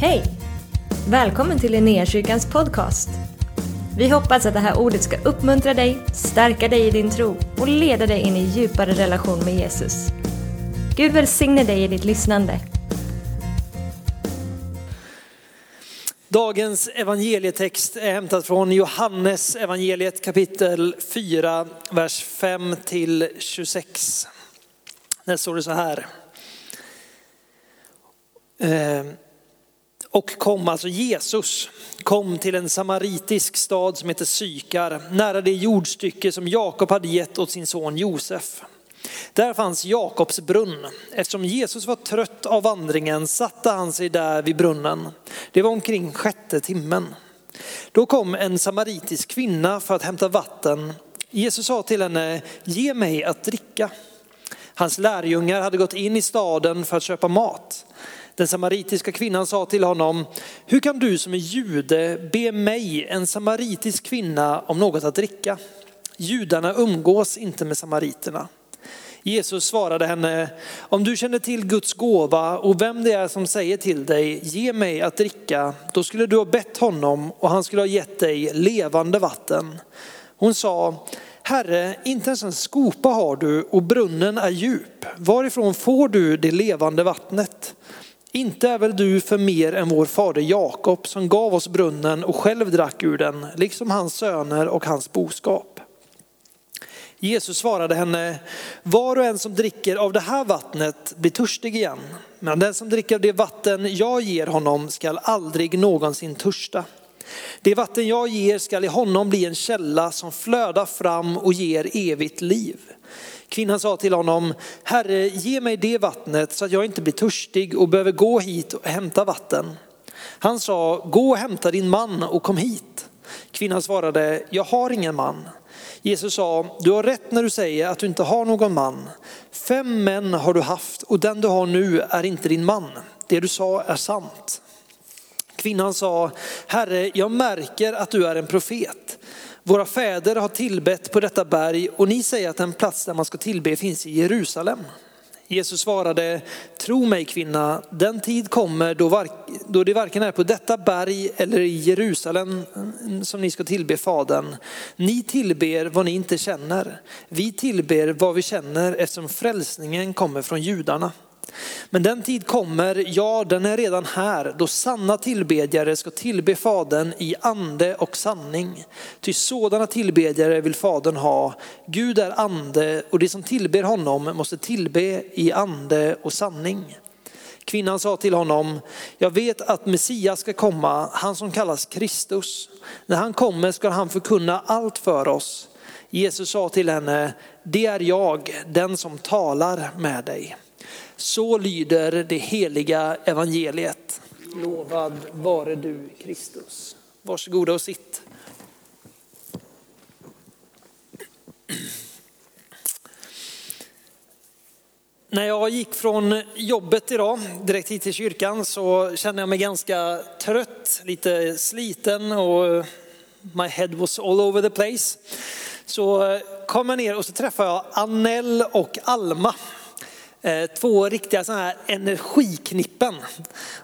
Hej! Välkommen till Linnéakyrkans podcast. Vi hoppas att det här ordet ska uppmuntra dig, stärka dig i din tro och leda dig in i djupare relation med Jesus. Gud välsigne dig i ditt lyssnande. Dagens evangelietext är hämtad från Johannes evangeliet kapitel 4, vers 5 till 26. Där står det så här. Eh, och kom, alltså Jesus, kom till en samaritisk stad som heter Sykar, nära det jordstycke som Jakob hade gett åt sin son Josef. Där fanns Jakobs brunn. Eftersom Jesus var trött av vandringen satte han sig där vid brunnen. Det var omkring sjätte timmen. Då kom en samaritisk kvinna för att hämta vatten. Jesus sa till henne, ge mig att dricka. Hans lärjungar hade gått in i staden för att köpa mat. Den samaritiska kvinnan sa till honom, hur kan du som är jude be mig, en samaritisk kvinna, om något att dricka? Judarna umgås inte med samariterna. Jesus svarade henne, om du känner till Guds gåva och vem det är som säger till dig, ge mig att dricka, då skulle du ha bett honom och han skulle ha gett dig levande vatten. Hon sa, Herre, inte ens en skopa har du och brunnen är djup. Varifrån får du det levande vattnet? Inte är väl du för mer än vår fader Jakob som gav oss brunnen och själv drack ur den, liksom hans söner och hans boskap. Jesus svarade henne, var och en som dricker av det här vattnet blir törstig igen. Men den som dricker av det vatten jag ger honom skall aldrig någonsin törsta. Det vatten jag ger skall i honom bli en källa som flödar fram och ger evigt liv. Kvinnan sa till honom, Herre ge mig det vattnet så att jag inte blir törstig och behöver gå hit och hämta vatten. Han sa, gå och hämta din man och kom hit. Kvinnan svarade, jag har ingen man. Jesus sa, du har rätt när du säger att du inte har någon man. Fem män har du haft och den du har nu är inte din man. Det du sa är sant. Kvinnan sa, Herre, jag märker att du är en profet. Våra fäder har tillbett på detta berg och ni säger att den plats där man ska tillbe finns i Jerusalem. Jesus svarade, tro mig kvinna, den tid kommer då, var, då det varken är på detta berg eller i Jerusalem mm, som ni ska tillbe Fadern. Ni tillber vad ni inte känner. Vi tillber vad vi känner eftersom frälsningen kommer från judarna. Men den tid kommer, ja den är redan här, då sanna tillbedjare ska tillbe Fadern i ande och sanning. Ty sådana tillbedjare vill Fadern ha. Gud är ande och de som tillber honom måste tillbe i ande och sanning. Kvinnan sa till honom, jag vet att Messias ska komma, han som kallas Kristus. När han kommer ska han förkunna allt för oss. Jesus sa till henne, det är jag, den som talar med dig. Så lyder det heliga evangeliet. Lovad vare du Kristus. Varsågoda och sitt. När jag gick från jobbet idag direkt hit till kyrkan så kände jag mig ganska trött, lite sliten och my head was all over the place. Så kom jag ner och så träffade jag Annell och Alma Eh, två riktiga sådana här energiknippen.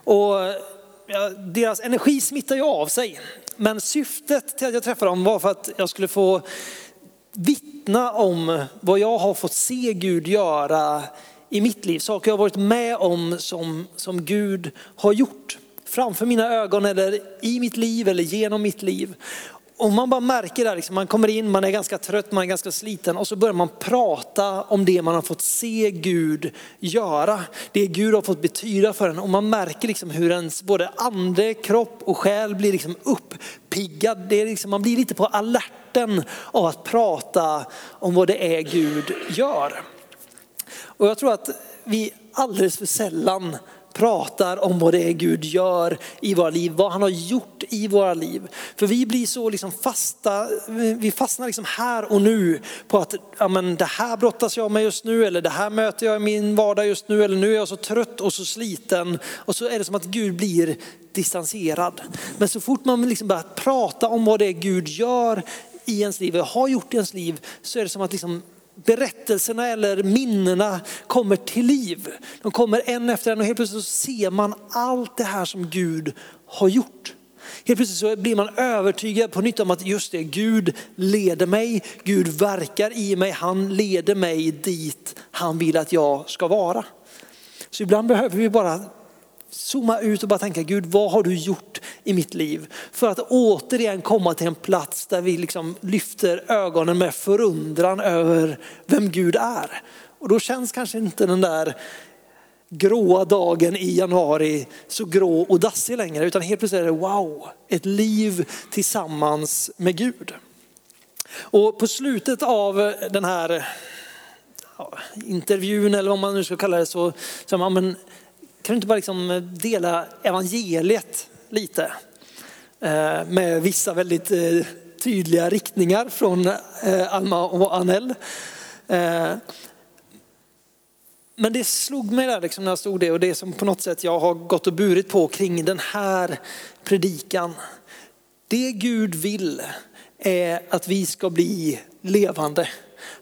Och deras energi smittar ju av sig. Men syftet till att jag träffade dem var för att jag skulle få vittna om vad jag har fått se Gud göra i mitt liv. Saker jag har varit med om som, som Gud har gjort framför mina ögon eller i mitt liv eller genom mitt liv. Och man bara märker det, liksom, man kommer in, man är ganska trött, man är ganska sliten och så börjar man prata om det man har fått se Gud göra. Det Gud har fått betyda för en och man märker liksom hur ens både ande, kropp och själ blir liksom uppiggad. Det är liksom, man blir lite på alerten av att prata om vad det är Gud gör. Och jag tror att vi alldeles för sällan pratar om vad det är Gud gör i våra liv, vad han har gjort i våra liv. För vi blir så liksom fasta, vi fastnar liksom här och nu på att ja, men det här brottas jag med just nu eller det här möter jag i min vardag just nu eller nu är jag så trött och så sliten och så är det som att Gud blir distanserad. Men så fort man liksom börjar prata om vad det är Gud gör i ens liv, och har gjort i ens liv, så är det som att liksom berättelserna eller minnena kommer till liv. De kommer en efter en och helt plötsligt så ser man allt det här som Gud har gjort. Helt plötsligt så blir man övertygad på nytt om att just det, Gud leder mig, Gud verkar i mig, han leder mig dit han vill att jag ska vara. Så ibland behöver vi bara zooma ut och bara tänka, Gud vad har du gjort i mitt liv? För att återigen komma till en plats där vi liksom lyfter ögonen med förundran över vem Gud är. Och då känns kanske inte den där gråa dagen i januari så grå och dassig längre, utan helt plötsligt är det wow, ett liv tillsammans med Gud. Och på slutet av den här intervjun eller vad man nu ska kalla det så så man, men kan du inte bara liksom dela evangeliet lite? Eh, med vissa väldigt eh, tydliga riktningar från eh, Alma och Anel. Men det slog mig där liksom när jag stod det och det som på något sätt jag har gått och burit på kring den här predikan. Det Gud vill är att vi ska bli levande.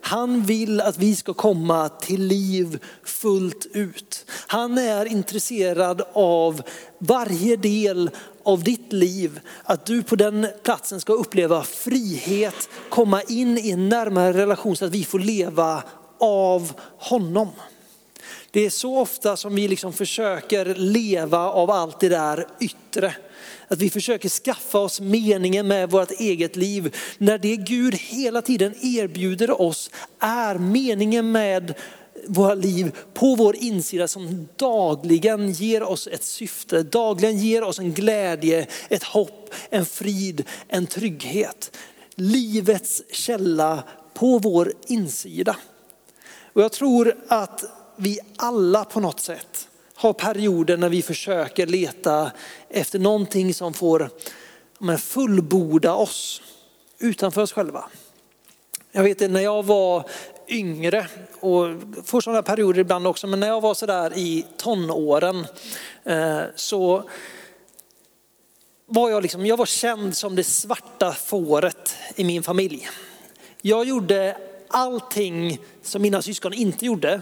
Han vill att vi ska komma till liv fullt ut. Han är intresserad av varje del av ditt liv. Att du på den platsen ska uppleva frihet, komma in i en närmare relation så att vi får leva av honom. Det är så ofta som vi liksom försöker leva av allt det där yttre. Att vi försöker skaffa oss meningen med vårt eget liv. När det Gud hela tiden erbjuder oss är meningen med våra liv på vår insida som dagligen ger oss ett syfte, dagligen ger oss en glädje, ett hopp, en frid, en trygghet. Livets källa på vår insida. Och jag tror att vi alla på något sätt har perioder när vi försöker leta efter någonting som får men, fullborda oss utanför oss själva. Jag vet när jag var yngre och får sådana perioder ibland också, men när jag var sådär i tonåren eh, så var jag, liksom, jag var känd som det svarta fåret i min familj. Jag gjorde allting som mina syskon inte gjorde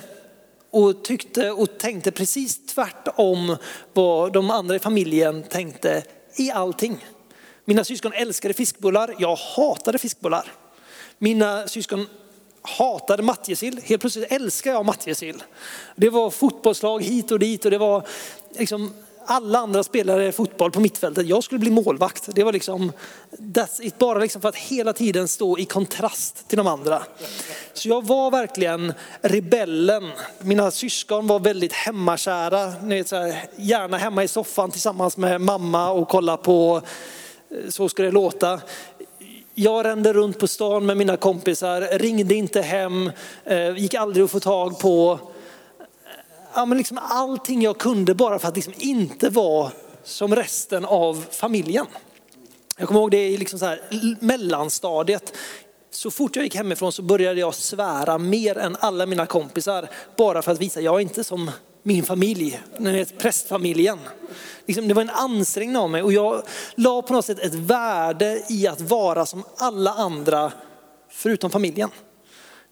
och tyckte och tänkte precis tvärtom vad de andra i familjen tänkte i allting. Mina syskon älskade fiskbullar, jag hatade fiskbullar. Mina syskon hatade matjessill, helt plötsligt älskar jag matjessill. Det var fotbollslag hit och dit och det var liksom alla andra spelare fotboll på mittfältet. Jag skulle bli målvakt. Det var liksom, that's it. bara liksom för att hela tiden stå i kontrast till de andra. Så jag var verkligen rebellen. Mina syskon var väldigt hemmakära. Ni vet, så här, gärna hemma i soffan tillsammans med mamma och kolla på eh, Så ska det låta. Jag rände runt på stan med mina kompisar, ringde inte hem, eh, gick aldrig att få tag på ja, men liksom allting jag kunde bara för att liksom inte vara som resten av familjen. Jag kommer ihåg det i liksom så här, mellanstadiet. Så fort jag gick hemifrån så började jag svära mer än alla mina kompisar. Bara för att visa, jag är inte som min familj, prästfamiljen. Liksom, det var en ansträngning av mig och jag la på något sätt ett värde i att vara som alla andra förutom familjen.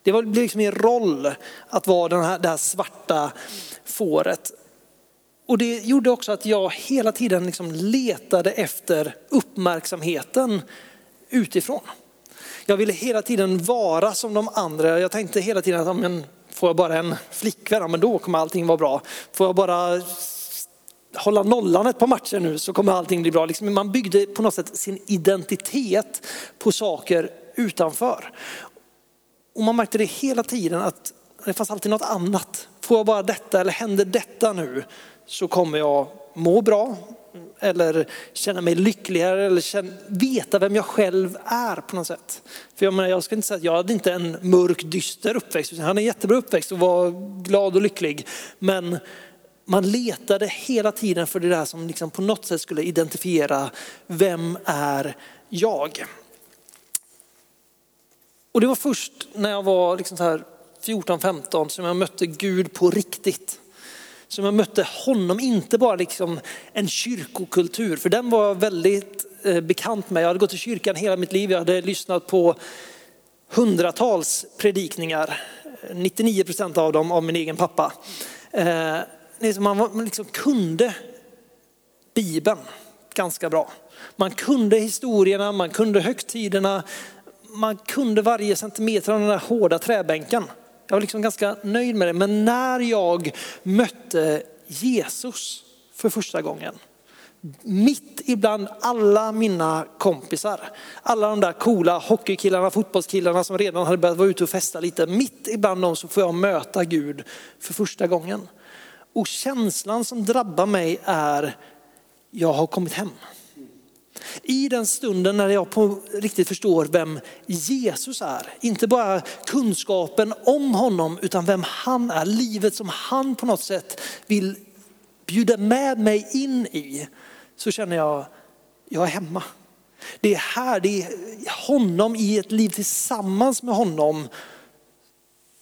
Det blev liksom min roll att vara den här, det här svarta fåret. Och det gjorde också att jag hela tiden liksom letade efter uppmärksamheten utifrån. Jag ville hela tiden vara som de andra. Jag tänkte hela tiden att men, får jag bara en flickvän, men då kommer allting vara bra. Får jag bara hålla nollan ett par matcher nu så kommer allting bli bra. Liksom man byggde på något sätt sin identitet på saker utanför. Och man märkte det hela tiden att det fanns alltid något annat. Får jag bara detta eller händer detta nu så kommer jag må bra eller känna mig lyckligare eller känna, veta vem jag själv är på något sätt. För jag, menar, jag ska inte säga att jag hade inte en mörk dyster uppväxt, han hade en jättebra uppväxt och var glad och lycklig. Men man letade hela tiden för det där som liksom på något sätt skulle identifiera vem är jag? Och det var först när jag var liksom 14-15 som jag mötte Gud på riktigt. Som jag mötte honom, inte bara liksom en kyrkokultur, för den var jag väldigt eh, bekant med. Jag hade gått i kyrkan hela mitt liv, jag hade lyssnat på hundratals predikningar 99 procent av dem av min egen pappa. Eh, man liksom kunde Bibeln ganska bra. Man kunde historierna, man kunde högtiderna, man kunde varje centimeter av den där hårda träbänken. Jag var liksom ganska nöjd med det. Men när jag mötte Jesus för första gången, mitt ibland alla mina kompisar, alla de där coola hockeykillarna, fotbollskillarna som redan hade börjat vara ute och festa lite, mitt ibland dem så får jag möta Gud för första gången. Och känslan som drabbar mig är, jag har kommit hem. I den stunden när jag på riktigt förstår vem Jesus är, inte bara kunskapen om honom utan vem han är, livet som han på något sätt vill bjuda med mig in i, så känner jag, jag är hemma. Det är här, det är honom i ett liv tillsammans med honom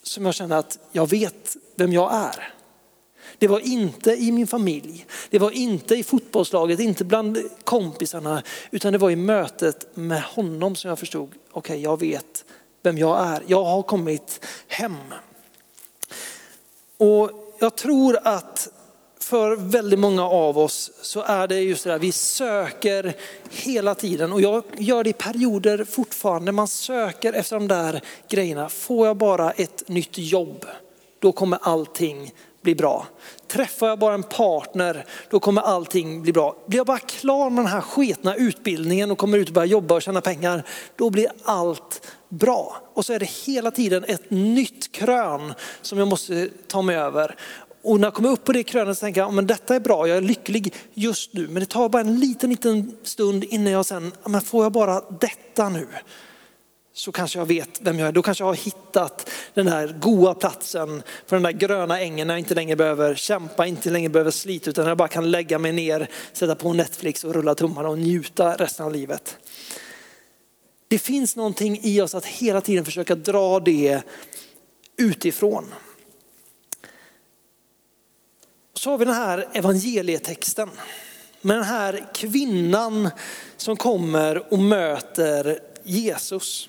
som jag känner att jag vet vem jag är. Det var inte i min familj, det var inte i fotbollslaget, inte bland kompisarna, utan det var i mötet med honom som jag förstod, okej okay, jag vet vem jag är, jag har kommit hem. Och jag tror att för väldigt många av oss så är det just det där, vi söker hela tiden och jag gör det i perioder fortfarande. Man söker efter de där grejerna. Får jag bara ett nytt jobb, då kommer allting bli bra. Träffar jag bara en partner, då kommer allting bli bra. Blir jag bara klar med den här sketna utbildningen och kommer ut och börjar jobba och tjäna pengar, då blir allt bra. Och så är det hela tiden ett nytt krön som jag måste ta mig över. Och när jag kommer upp på det krönet så tänker jag, men detta är bra, jag är lycklig just nu. Men det tar bara en liten, liten stund innan jag sen, men får jag bara detta nu? Så kanske jag vet vem jag är. Då kanske jag har hittat den här goa platsen för den där gröna ängen när jag inte längre behöver kämpa, inte längre behöver slita utan jag bara kan lägga mig ner, sätta på Netflix och rulla tummarna och njuta resten av livet. Det finns någonting i oss att hela tiden försöka dra det utifrån. Så har vi den här evangelietexten med den här kvinnan som kommer och möter Jesus.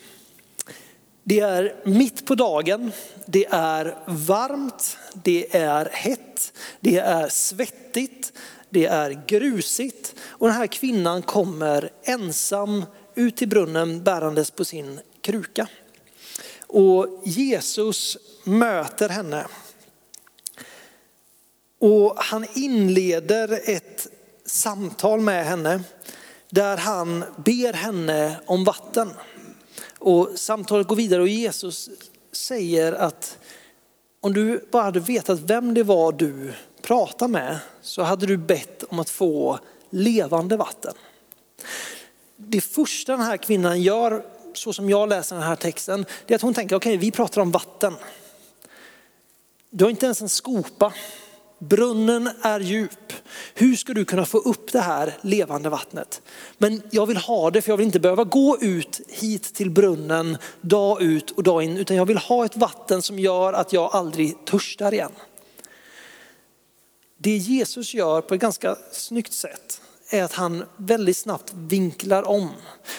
Det är mitt på dagen, det är varmt, det är hett, det är svettigt, det är grusigt och den här kvinnan kommer ensam ut till brunnen bärandes på sin kruka. Och Jesus möter henne och han inleder ett samtal med henne där han ber henne om vatten. Och samtalet går vidare och Jesus säger att om du bara hade vetat vem det var du pratade med så hade du bett om att få levande vatten. Det första den här kvinnan gör, så som jag läser den här texten, det är att hon tänker okej okay, vi pratar om vatten. Du har inte ens en skopa. Brunnen är djup. Hur ska du kunna få upp det här levande vattnet? Men jag vill ha det för jag vill inte behöva gå ut hit till brunnen dag ut och dag in, utan jag vill ha ett vatten som gör att jag aldrig törstar igen. Det Jesus gör på ett ganska snyggt sätt är att han väldigt snabbt vinklar om.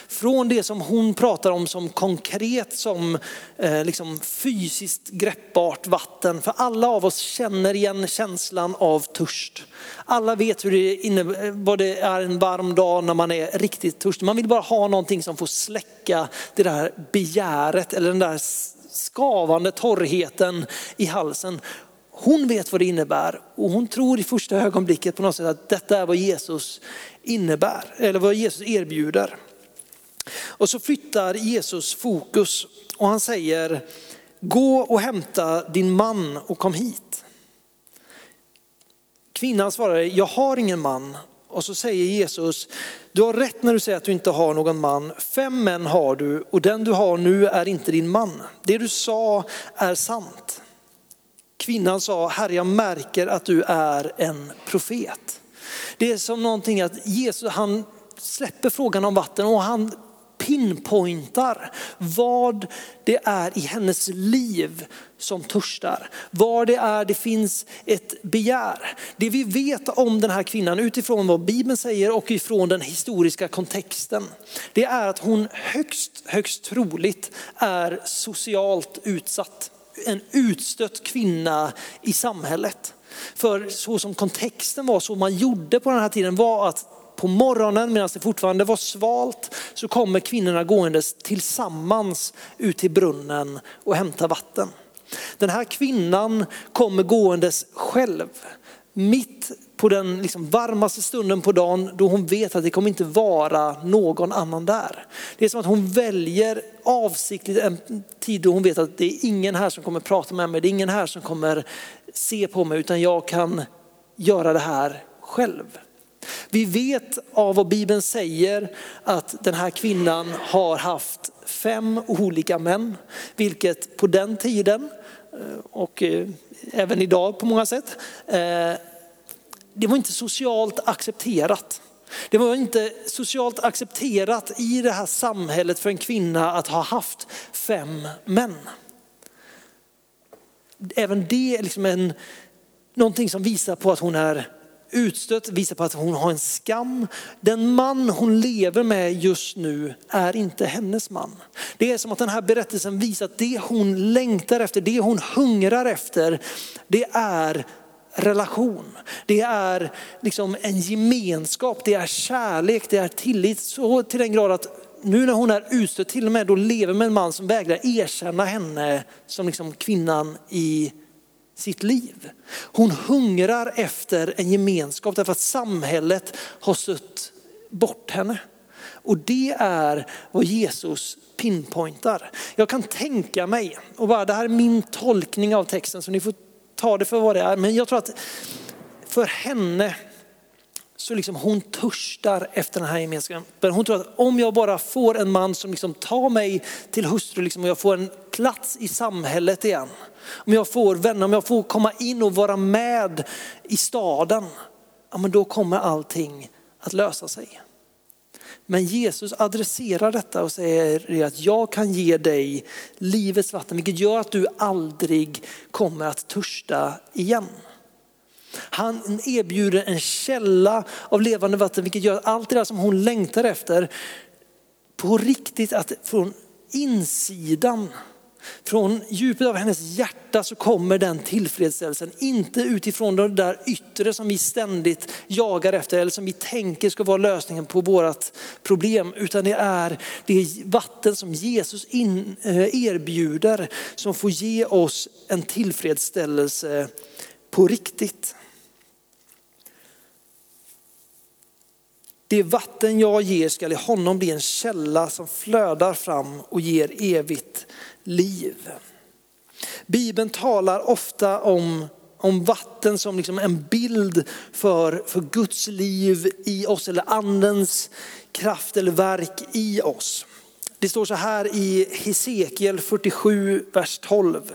Från det som hon pratar om som konkret, som eh, liksom fysiskt greppbart vatten. För alla av oss känner igen känslan av törst. Alla vet hur det innebär, vad det är en varm dag när man är riktigt törstig. Man vill bara ha någonting som får släcka det där begäret eller den där skavande torrheten i halsen. Hon vet vad det innebär och hon tror i första ögonblicket på något sätt att detta är vad Jesus innebär, eller vad Jesus erbjuder. Och så flyttar Jesus fokus och han säger, gå och hämta din man och kom hit. Kvinnan svarar, jag har ingen man. Och så säger Jesus, du har rätt när du säger att du inte har någon man. Fem män har du och den du har nu är inte din man. Det du sa är sant. Kvinnan sa, Herre jag märker att du är en profet. Det är som någonting att Jesus han släpper frågan om vatten och han pinpointar vad det är i hennes liv som törstar. Vad det är det finns ett begär. Det vi vet om den här kvinnan utifrån vad Bibeln säger och ifrån den historiska kontexten. Det är att hon högst, högst troligt är socialt utsatt en utstött kvinna i samhället. För så som kontexten var, så man gjorde på den här tiden var att på morgonen medan det fortfarande var svalt så kommer kvinnorna gåendes tillsammans ut till brunnen och hämtar vatten. Den här kvinnan kommer gåendes själv mitt på den liksom varmaste stunden på dagen då hon vet att det kommer inte vara någon annan där. Det är som att hon väljer avsiktligt en tid då hon vet att det är ingen här som kommer prata med mig, det är ingen här som kommer se på mig utan jag kan göra det här själv. Vi vet av vad Bibeln säger att den här kvinnan har haft fem olika män, vilket på den tiden eh, och eh, även idag på många sätt, eh, det var inte socialt accepterat. Det var inte socialt accepterat i det här samhället för en kvinna att ha haft fem män. Även det är liksom en, någonting som visar på att hon är utstött, visar på att hon har en skam. Den man hon lever med just nu är inte hennes man. Det är som att den här berättelsen visar att det hon längtar efter, det hon hungrar efter, det är relation. Det är liksom en gemenskap, det är kärlek, det är tillit. Så till den grad att nu när hon är utstött, till och med då lever med en man som vägrar erkänna henne som liksom kvinnan i sitt liv. Hon hungrar efter en gemenskap därför att samhället har sött bort henne. Och det är vad Jesus pinpointar. Jag kan tänka mig, och bara det här är min tolkning av texten så ni får ta det för vad det är, men jag tror att för henne så liksom hon törstar efter den här gemenskapen. Hon tror att om jag bara får en man som liksom tar mig till hustru liksom, och jag får en plats i samhället igen. Om jag får vänner, om jag får komma in och vara med i staden, ja, men då kommer allting att lösa sig. Men Jesus adresserar detta och säger att jag kan ge dig livets vatten, vilket gör att du aldrig kommer att törsta igen. Han erbjuder en källa av levande vatten, vilket gör att allt det där som hon längtar efter, på riktigt att från insidan från djupet av hennes hjärta så kommer den tillfredsställelsen. Inte utifrån det där yttre som vi ständigt jagar efter eller som vi tänker ska vara lösningen på vårt problem. Utan det är det vatten som Jesus in, eh, erbjuder som får ge oss en tillfredsställelse på riktigt. Det vatten jag ger skall i honom bli en källa som flödar fram och ger evigt liv. Bibeln talar ofta om, om vatten som liksom en bild för, för Guds liv i oss eller andens kraft eller verk i oss. Det står så här i Hesekiel 47, vers 12.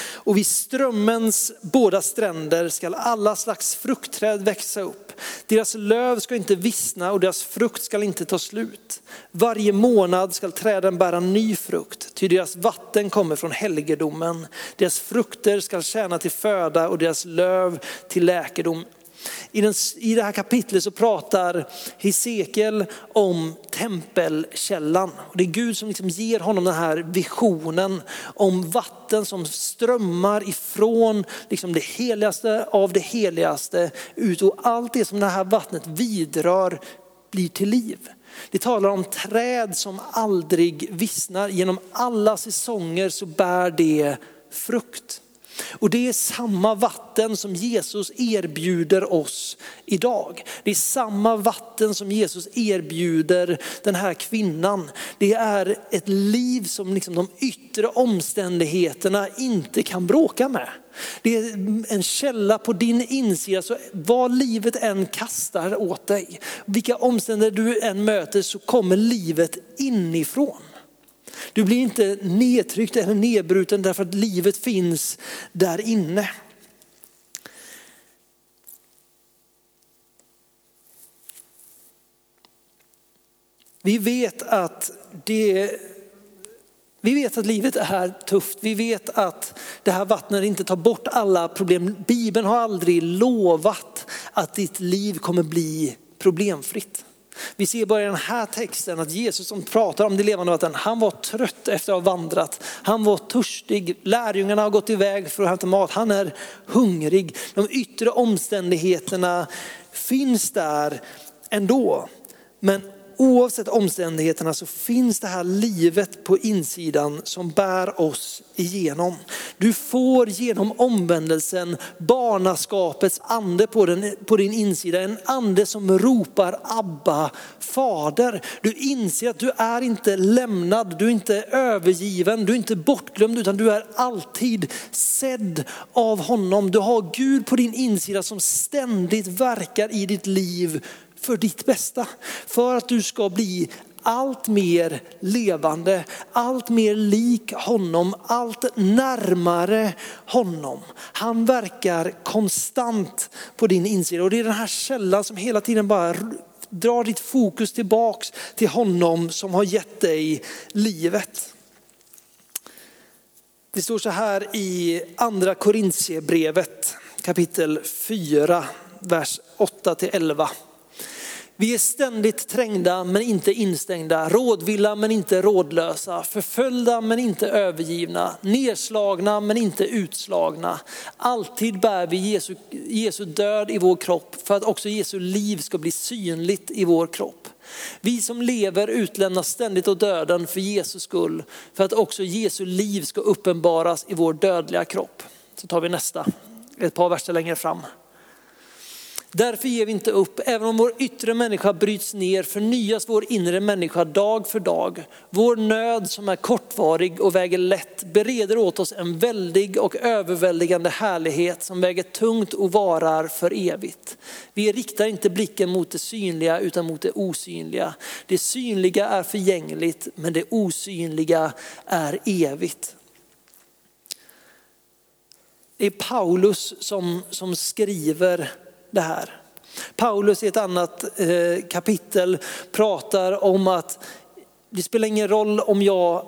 Och vid strömmens båda stränder skall alla slags fruktträd växa upp. Deras löv ska inte vissna och deras frukt skall inte ta slut. Varje månad skall träden bära ny frukt, ty deras vatten kommer från helgedomen. Deras frukter skall tjäna till föda och deras löv till läkedom. I, den, I det här kapitlet så pratar Hesekiel om tempelkällan. Det är Gud som liksom ger honom den här visionen om vatten som strömmar ifrån liksom det heligaste av det heligaste ut och allt det som det här vattnet vidrör blir till liv. Det talar om träd som aldrig vissnar. Genom alla säsonger så bär det frukt. Och det är samma vatten som Jesus erbjuder oss idag. Det är samma vatten som Jesus erbjuder den här kvinnan. Det är ett liv som liksom de yttre omständigheterna inte kan bråka med. Det är en källa på din insida, så vad livet än kastar åt dig, vilka omständigheter du än möter så kommer livet inifrån. Du blir inte nedtryckt eller nedbruten därför att livet finns där inne. Vi vet att det vi vet att livet är tufft. Vi vet att det här vattnet inte tar bort alla problem. Bibeln har aldrig lovat att ditt liv kommer bli problemfritt. Vi ser bara i den här texten att Jesus som pratar om det levande vattnet, han var trött efter att ha vandrat. Han var törstig, lärjungarna har gått iväg för att hämta mat, han är hungrig. De yttre omständigheterna finns där ändå. Men oavsett omständigheterna så finns det här livet på insidan som bär oss igenom. Du får genom omvändelsen barnaskapets ande på, den, på din insida. En ande som ropar Abba fader. Du inser att du är inte lämnad, du är inte övergiven, du är inte bortglömd utan du är alltid sedd av honom. Du har Gud på din insida som ständigt verkar i ditt liv för ditt bästa. För att du ska bli allt mer levande, allt mer lik honom, allt närmare honom. Han verkar konstant på din insida och det är den här källan som hela tiden bara drar ditt fokus tillbaks till honom som har gett dig livet. Det står så här i andra Korintierbrevet kapitel 4, vers 8 till 11. Vi är ständigt trängda men inte instängda, rådvilla men inte rådlösa, förföljda men inte övergivna, nedslagna men inte utslagna. Alltid bär vi Jesu, Jesu död i vår kropp för att också Jesu liv ska bli synligt i vår kropp. Vi som lever utlämnas ständigt åt döden för Jesus skull, för att också Jesu liv ska uppenbaras i vår dödliga kropp. Så tar vi nästa, ett par verser längre fram. Därför ger vi inte upp, även om vår yttre människa bryts ner förnyas vår inre människa dag för dag. Vår nöd som är kortvarig och väger lätt bereder åt oss en väldig och överväldigande härlighet som väger tungt och varar för evigt. Vi riktar inte blicken mot det synliga utan mot det osynliga. Det synliga är förgängligt men det osynliga är evigt. Det är Paulus som, som skriver det här. Paulus i ett annat eh, kapitel pratar om att det spelar ingen roll om jag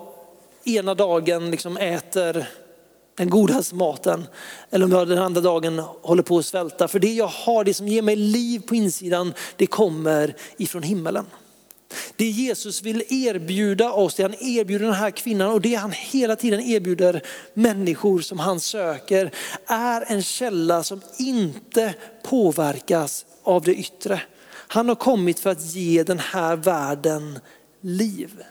ena dagen liksom äter den godaste maten eller om jag den andra dagen håller på att svälta. För det jag har, det som ger mig liv på insidan, det kommer ifrån himmelen. Det Jesus vill erbjuda oss, det han erbjuder den här kvinnan och det han hela tiden erbjuder människor som han söker är en källa som inte påverkas av det yttre. Han har kommit för att ge den här världen liv.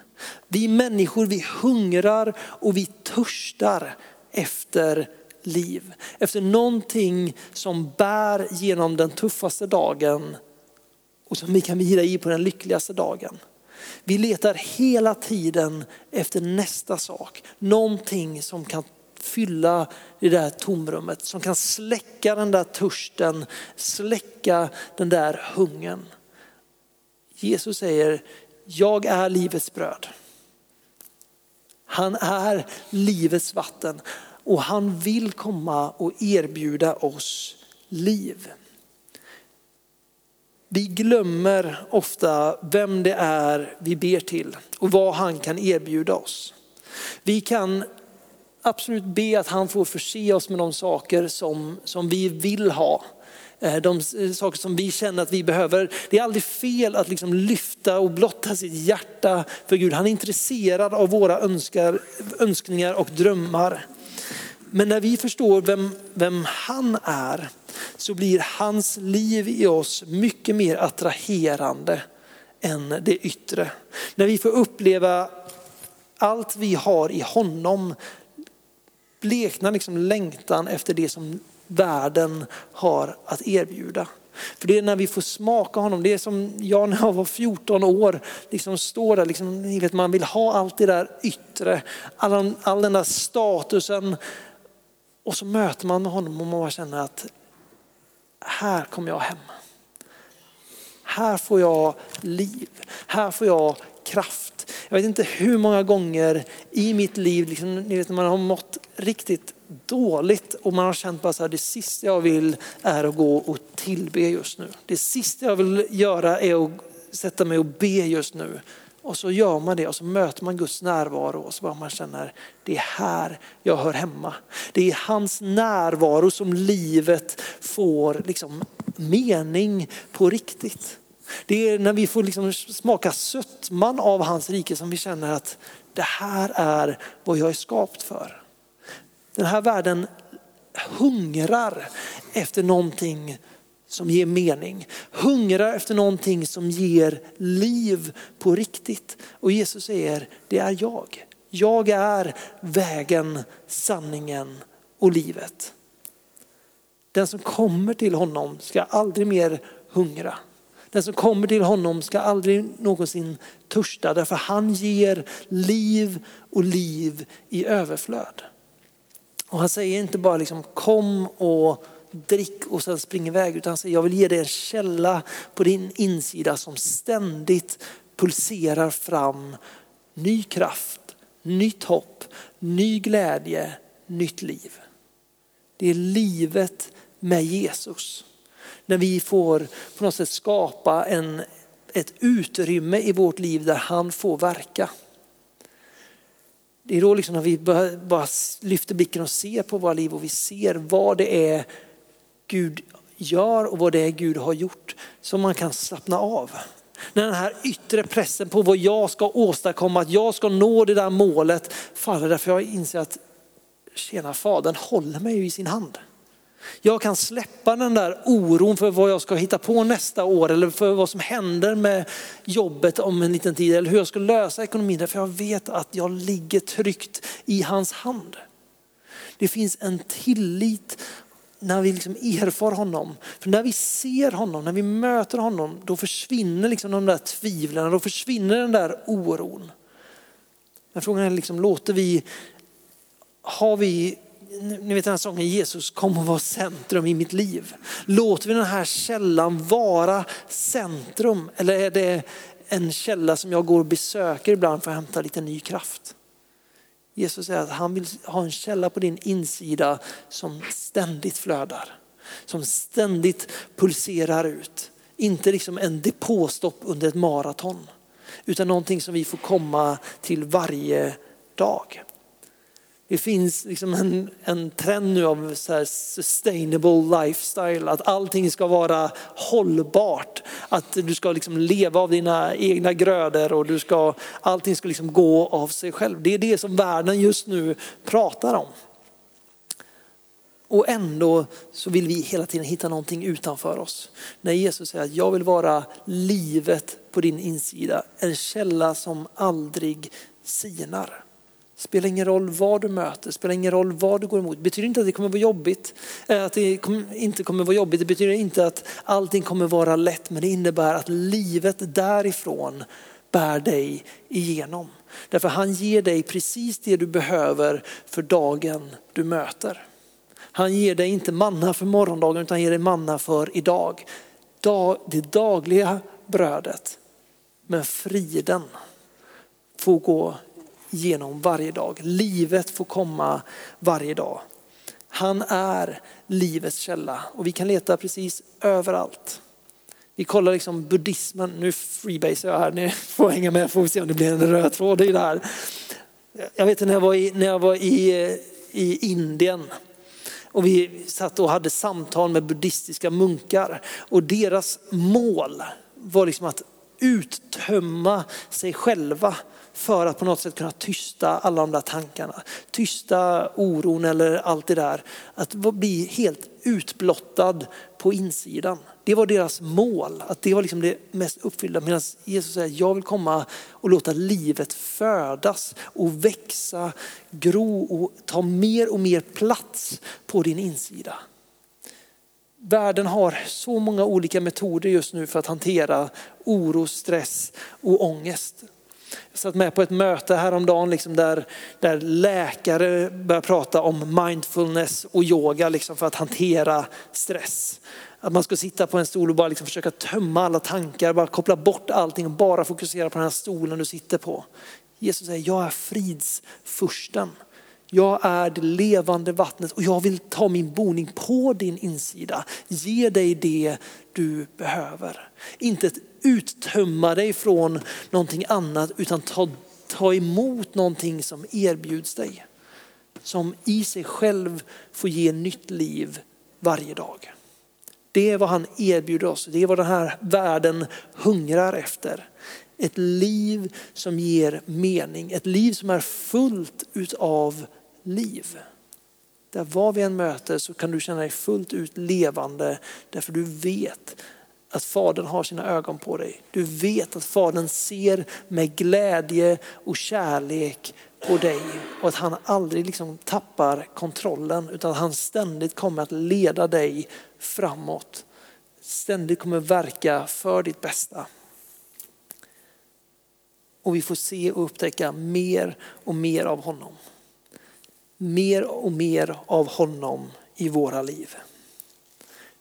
Vi människor vi hungrar och vi törstar efter liv. Efter någonting som bär genom den tuffaste dagen och som vi kan vila i på den lyckligaste dagen. Vi letar hela tiden efter nästa sak, någonting som kan fylla det där tomrummet, som kan släcka den där törsten, släcka den där hungern. Jesus säger, jag är livets bröd. Han är livets vatten och han vill komma och erbjuda oss liv. Vi glömmer ofta vem det är vi ber till och vad han kan erbjuda oss. Vi kan absolut be att han får förse oss med de saker som, som vi vill ha. Eh, de eh, saker som vi känner att vi behöver. Det är aldrig fel att liksom lyfta och blotta sitt hjärta för Gud. Han är intresserad av våra önskar, önskningar och drömmar. Men när vi förstår vem, vem han är så blir hans liv i oss mycket mer attraherande än det yttre. När vi får uppleva allt vi har i honom bleknar liksom längtan efter det som världen har att erbjuda. För det är när vi får smaka honom, det är som jag när jag var 14 år, liksom står där, liksom, ni vet, man vill ha allt det där yttre, all, all den där statusen. Och så möter man honom och man bara känner att här kommer jag hem. Här får jag liv, här får jag kraft. Jag vet inte hur många gånger i mitt liv, liksom, ni vet, när man har mått riktigt dåligt och man har känt bara så här, det sista jag vill är att gå och tillbe just nu. Det sista jag vill göra är att sätta mig och be just nu. Och så gör man det och så möter man Guds närvaro och så bara man känner det är här jag hör hemma. Det är hans närvaro som livet får liksom mening på riktigt. Det är när vi får liksom smaka sötman av hans rike som vi känner att det här är vad jag är skapt för. Den här världen hungrar efter någonting som ger mening. Hungrar efter någonting som ger liv på riktigt. Och Jesus säger, det är jag. Jag är vägen, sanningen och livet. Den som kommer till honom ska aldrig mer hungra. Den som kommer till honom ska aldrig någonsin törsta därför han ger liv och liv i överflöd. Och han säger inte bara liksom kom och drick och sen spring iväg utan han säger jag vill ge dig en källa på din insida som ständigt pulserar fram ny kraft, nytt hopp, ny glädje, nytt liv. Det är livet med Jesus. När vi får på något sätt skapa en, ett utrymme i vårt liv där han får verka. Det är då liksom när vi bara lyfter blicken och ser på våra liv och vi ser vad det är Gud gör och vad det är Gud har gjort som man kan slappna av. När den här yttre pressen på vad jag ska åstadkomma, att jag ska nå det där målet faller därför jag inser att tjena fadern håller mig ju i sin hand. Jag kan släppa den där oron för vad jag ska hitta på nästa år eller för vad som händer med jobbet om en liten tid eller hur jag ska lösa ekonomin. Därför jag vet att jag ligger tryggt i hans hand. Det finns en tillit när vi liksom erfar honom. För när vi ser honom, när vi möter honom, då försvinner liksom de där tvivlen, då försvinner den där oron. Men frågan är, liksom, låter vi, har vi ni vet den här sången Jesus kom och var centrum i mitt liv. Låter vi den här källan vara centrum eller är det en källa som jag går och besöker ibland för att hämta lite ny kraft? Jesus säger att han vill ha en källa på din insida som ständigt flödar. Som ständigt pulserar ut. Inte liksom en depåstopp under ett maraton. Utan någonting som vi får komma till varje dag. Det finns liksom en, en trend nu av så sustainable lifestyle, att allting ska vara hållbart. Att du ska liksom leva av dina egna grödor och du ska, allting ska liksom gå av sig själv. Det är det som världen just nu pratar om. Och ändå så vill vi hela tiden hitta någonting utanför oss. När Jesus säger att jag vill vara livet på din insida, en källa som aldrig sinar. Spelar ingen roll vad du möter, spelar ingen roll vad du går emot. Det betyder inte att det kommer vara jobbigt, eh, att det inte kommer vara jobbigt. Det betyder inte att allting kommer vara lätt, men det innebär att livet därifrån bär dig igenom. Därför han ger dig precis det du behöver för dagen du möter. Han ger dig inte manna för morgondagen utan han ger dig manna för idag. Det dagliga brödet. Men friden får gå genom varje dag. Livet får komma varje dag. Han är livets källa och vi kan leta precis överallt. Vi kollar liksom buddhismen, nu freebase jag här, ni får hänga med får vi se om det blir en röd tråd i det här. Jag vet när jag var i, när jag var i, i Indien och vi satt och hade samtal med buddhistiska munkar och deras mål var liksom att uttömma sig själva för att på något sätt kunna tysta alla de där tankarna. Tysta oron eller allt det där. Att bli helt utblottad på insidan. Det var deras mål, att det var liksom det mest uppfyllda. Medan Jesus säger, jag vill komma och låta livet födas och växa, gro och ta mer och mer plats på din insida. Världen har så många olika metoder just nu för att hantera oro, stress och ångest. Jag satt med på ett möte häromdagen liksom där, där läkare började prata om mindfulness och yoga liksom för att hantera stress. Att man ska sitta på en stol och bara liksom försöka tömma alla tankar, bara koppla bort allting och bara fokusera på den här stolen du sitter på. Jesus säger, jag är fridsfursten. Jag är det levande vattnet och jag vill ta min boning på din insida. Ge dig det du behöver. Inte uttömma dig från någonting annat utan ta, ta emot någonting som erbjuds dig. Som i sig själv får ge nytt liv varje dag. Det är vad han erbjuder oss. Det är vad den här världen hungrar efter. Ett liv som ger mening. Ett liv som är fullt utav liv. Där var vi än möter så kan du känna dig fullt ut levande därför du vet att Fadern har sina ögon på dig. Du vet att Fadern ser med glädje och kärlek på dig och att han aldrig liksom tappar kontrollen utan att han ständigt kommer att leda dig framåt. Ständigt kommer verka för ditt bästa. Och vi får se och upptäcka mer och mer av honom. Mer och mer av honom i våra liv.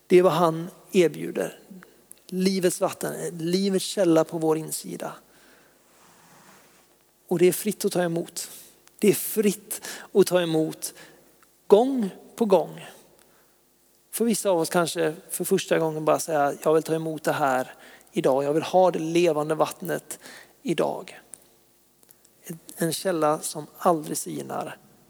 Det är vad han erbjuder. Livets vatten, livets källa på vår insida. Och det är fritt att ta emot. Det är fritt att ta emot gång på gång. För vissa av oss kanske för första gången bara säga, jag vill ta emot det här idag. Jag vill ha det levande vattnet idag. En källa som aldrig sinar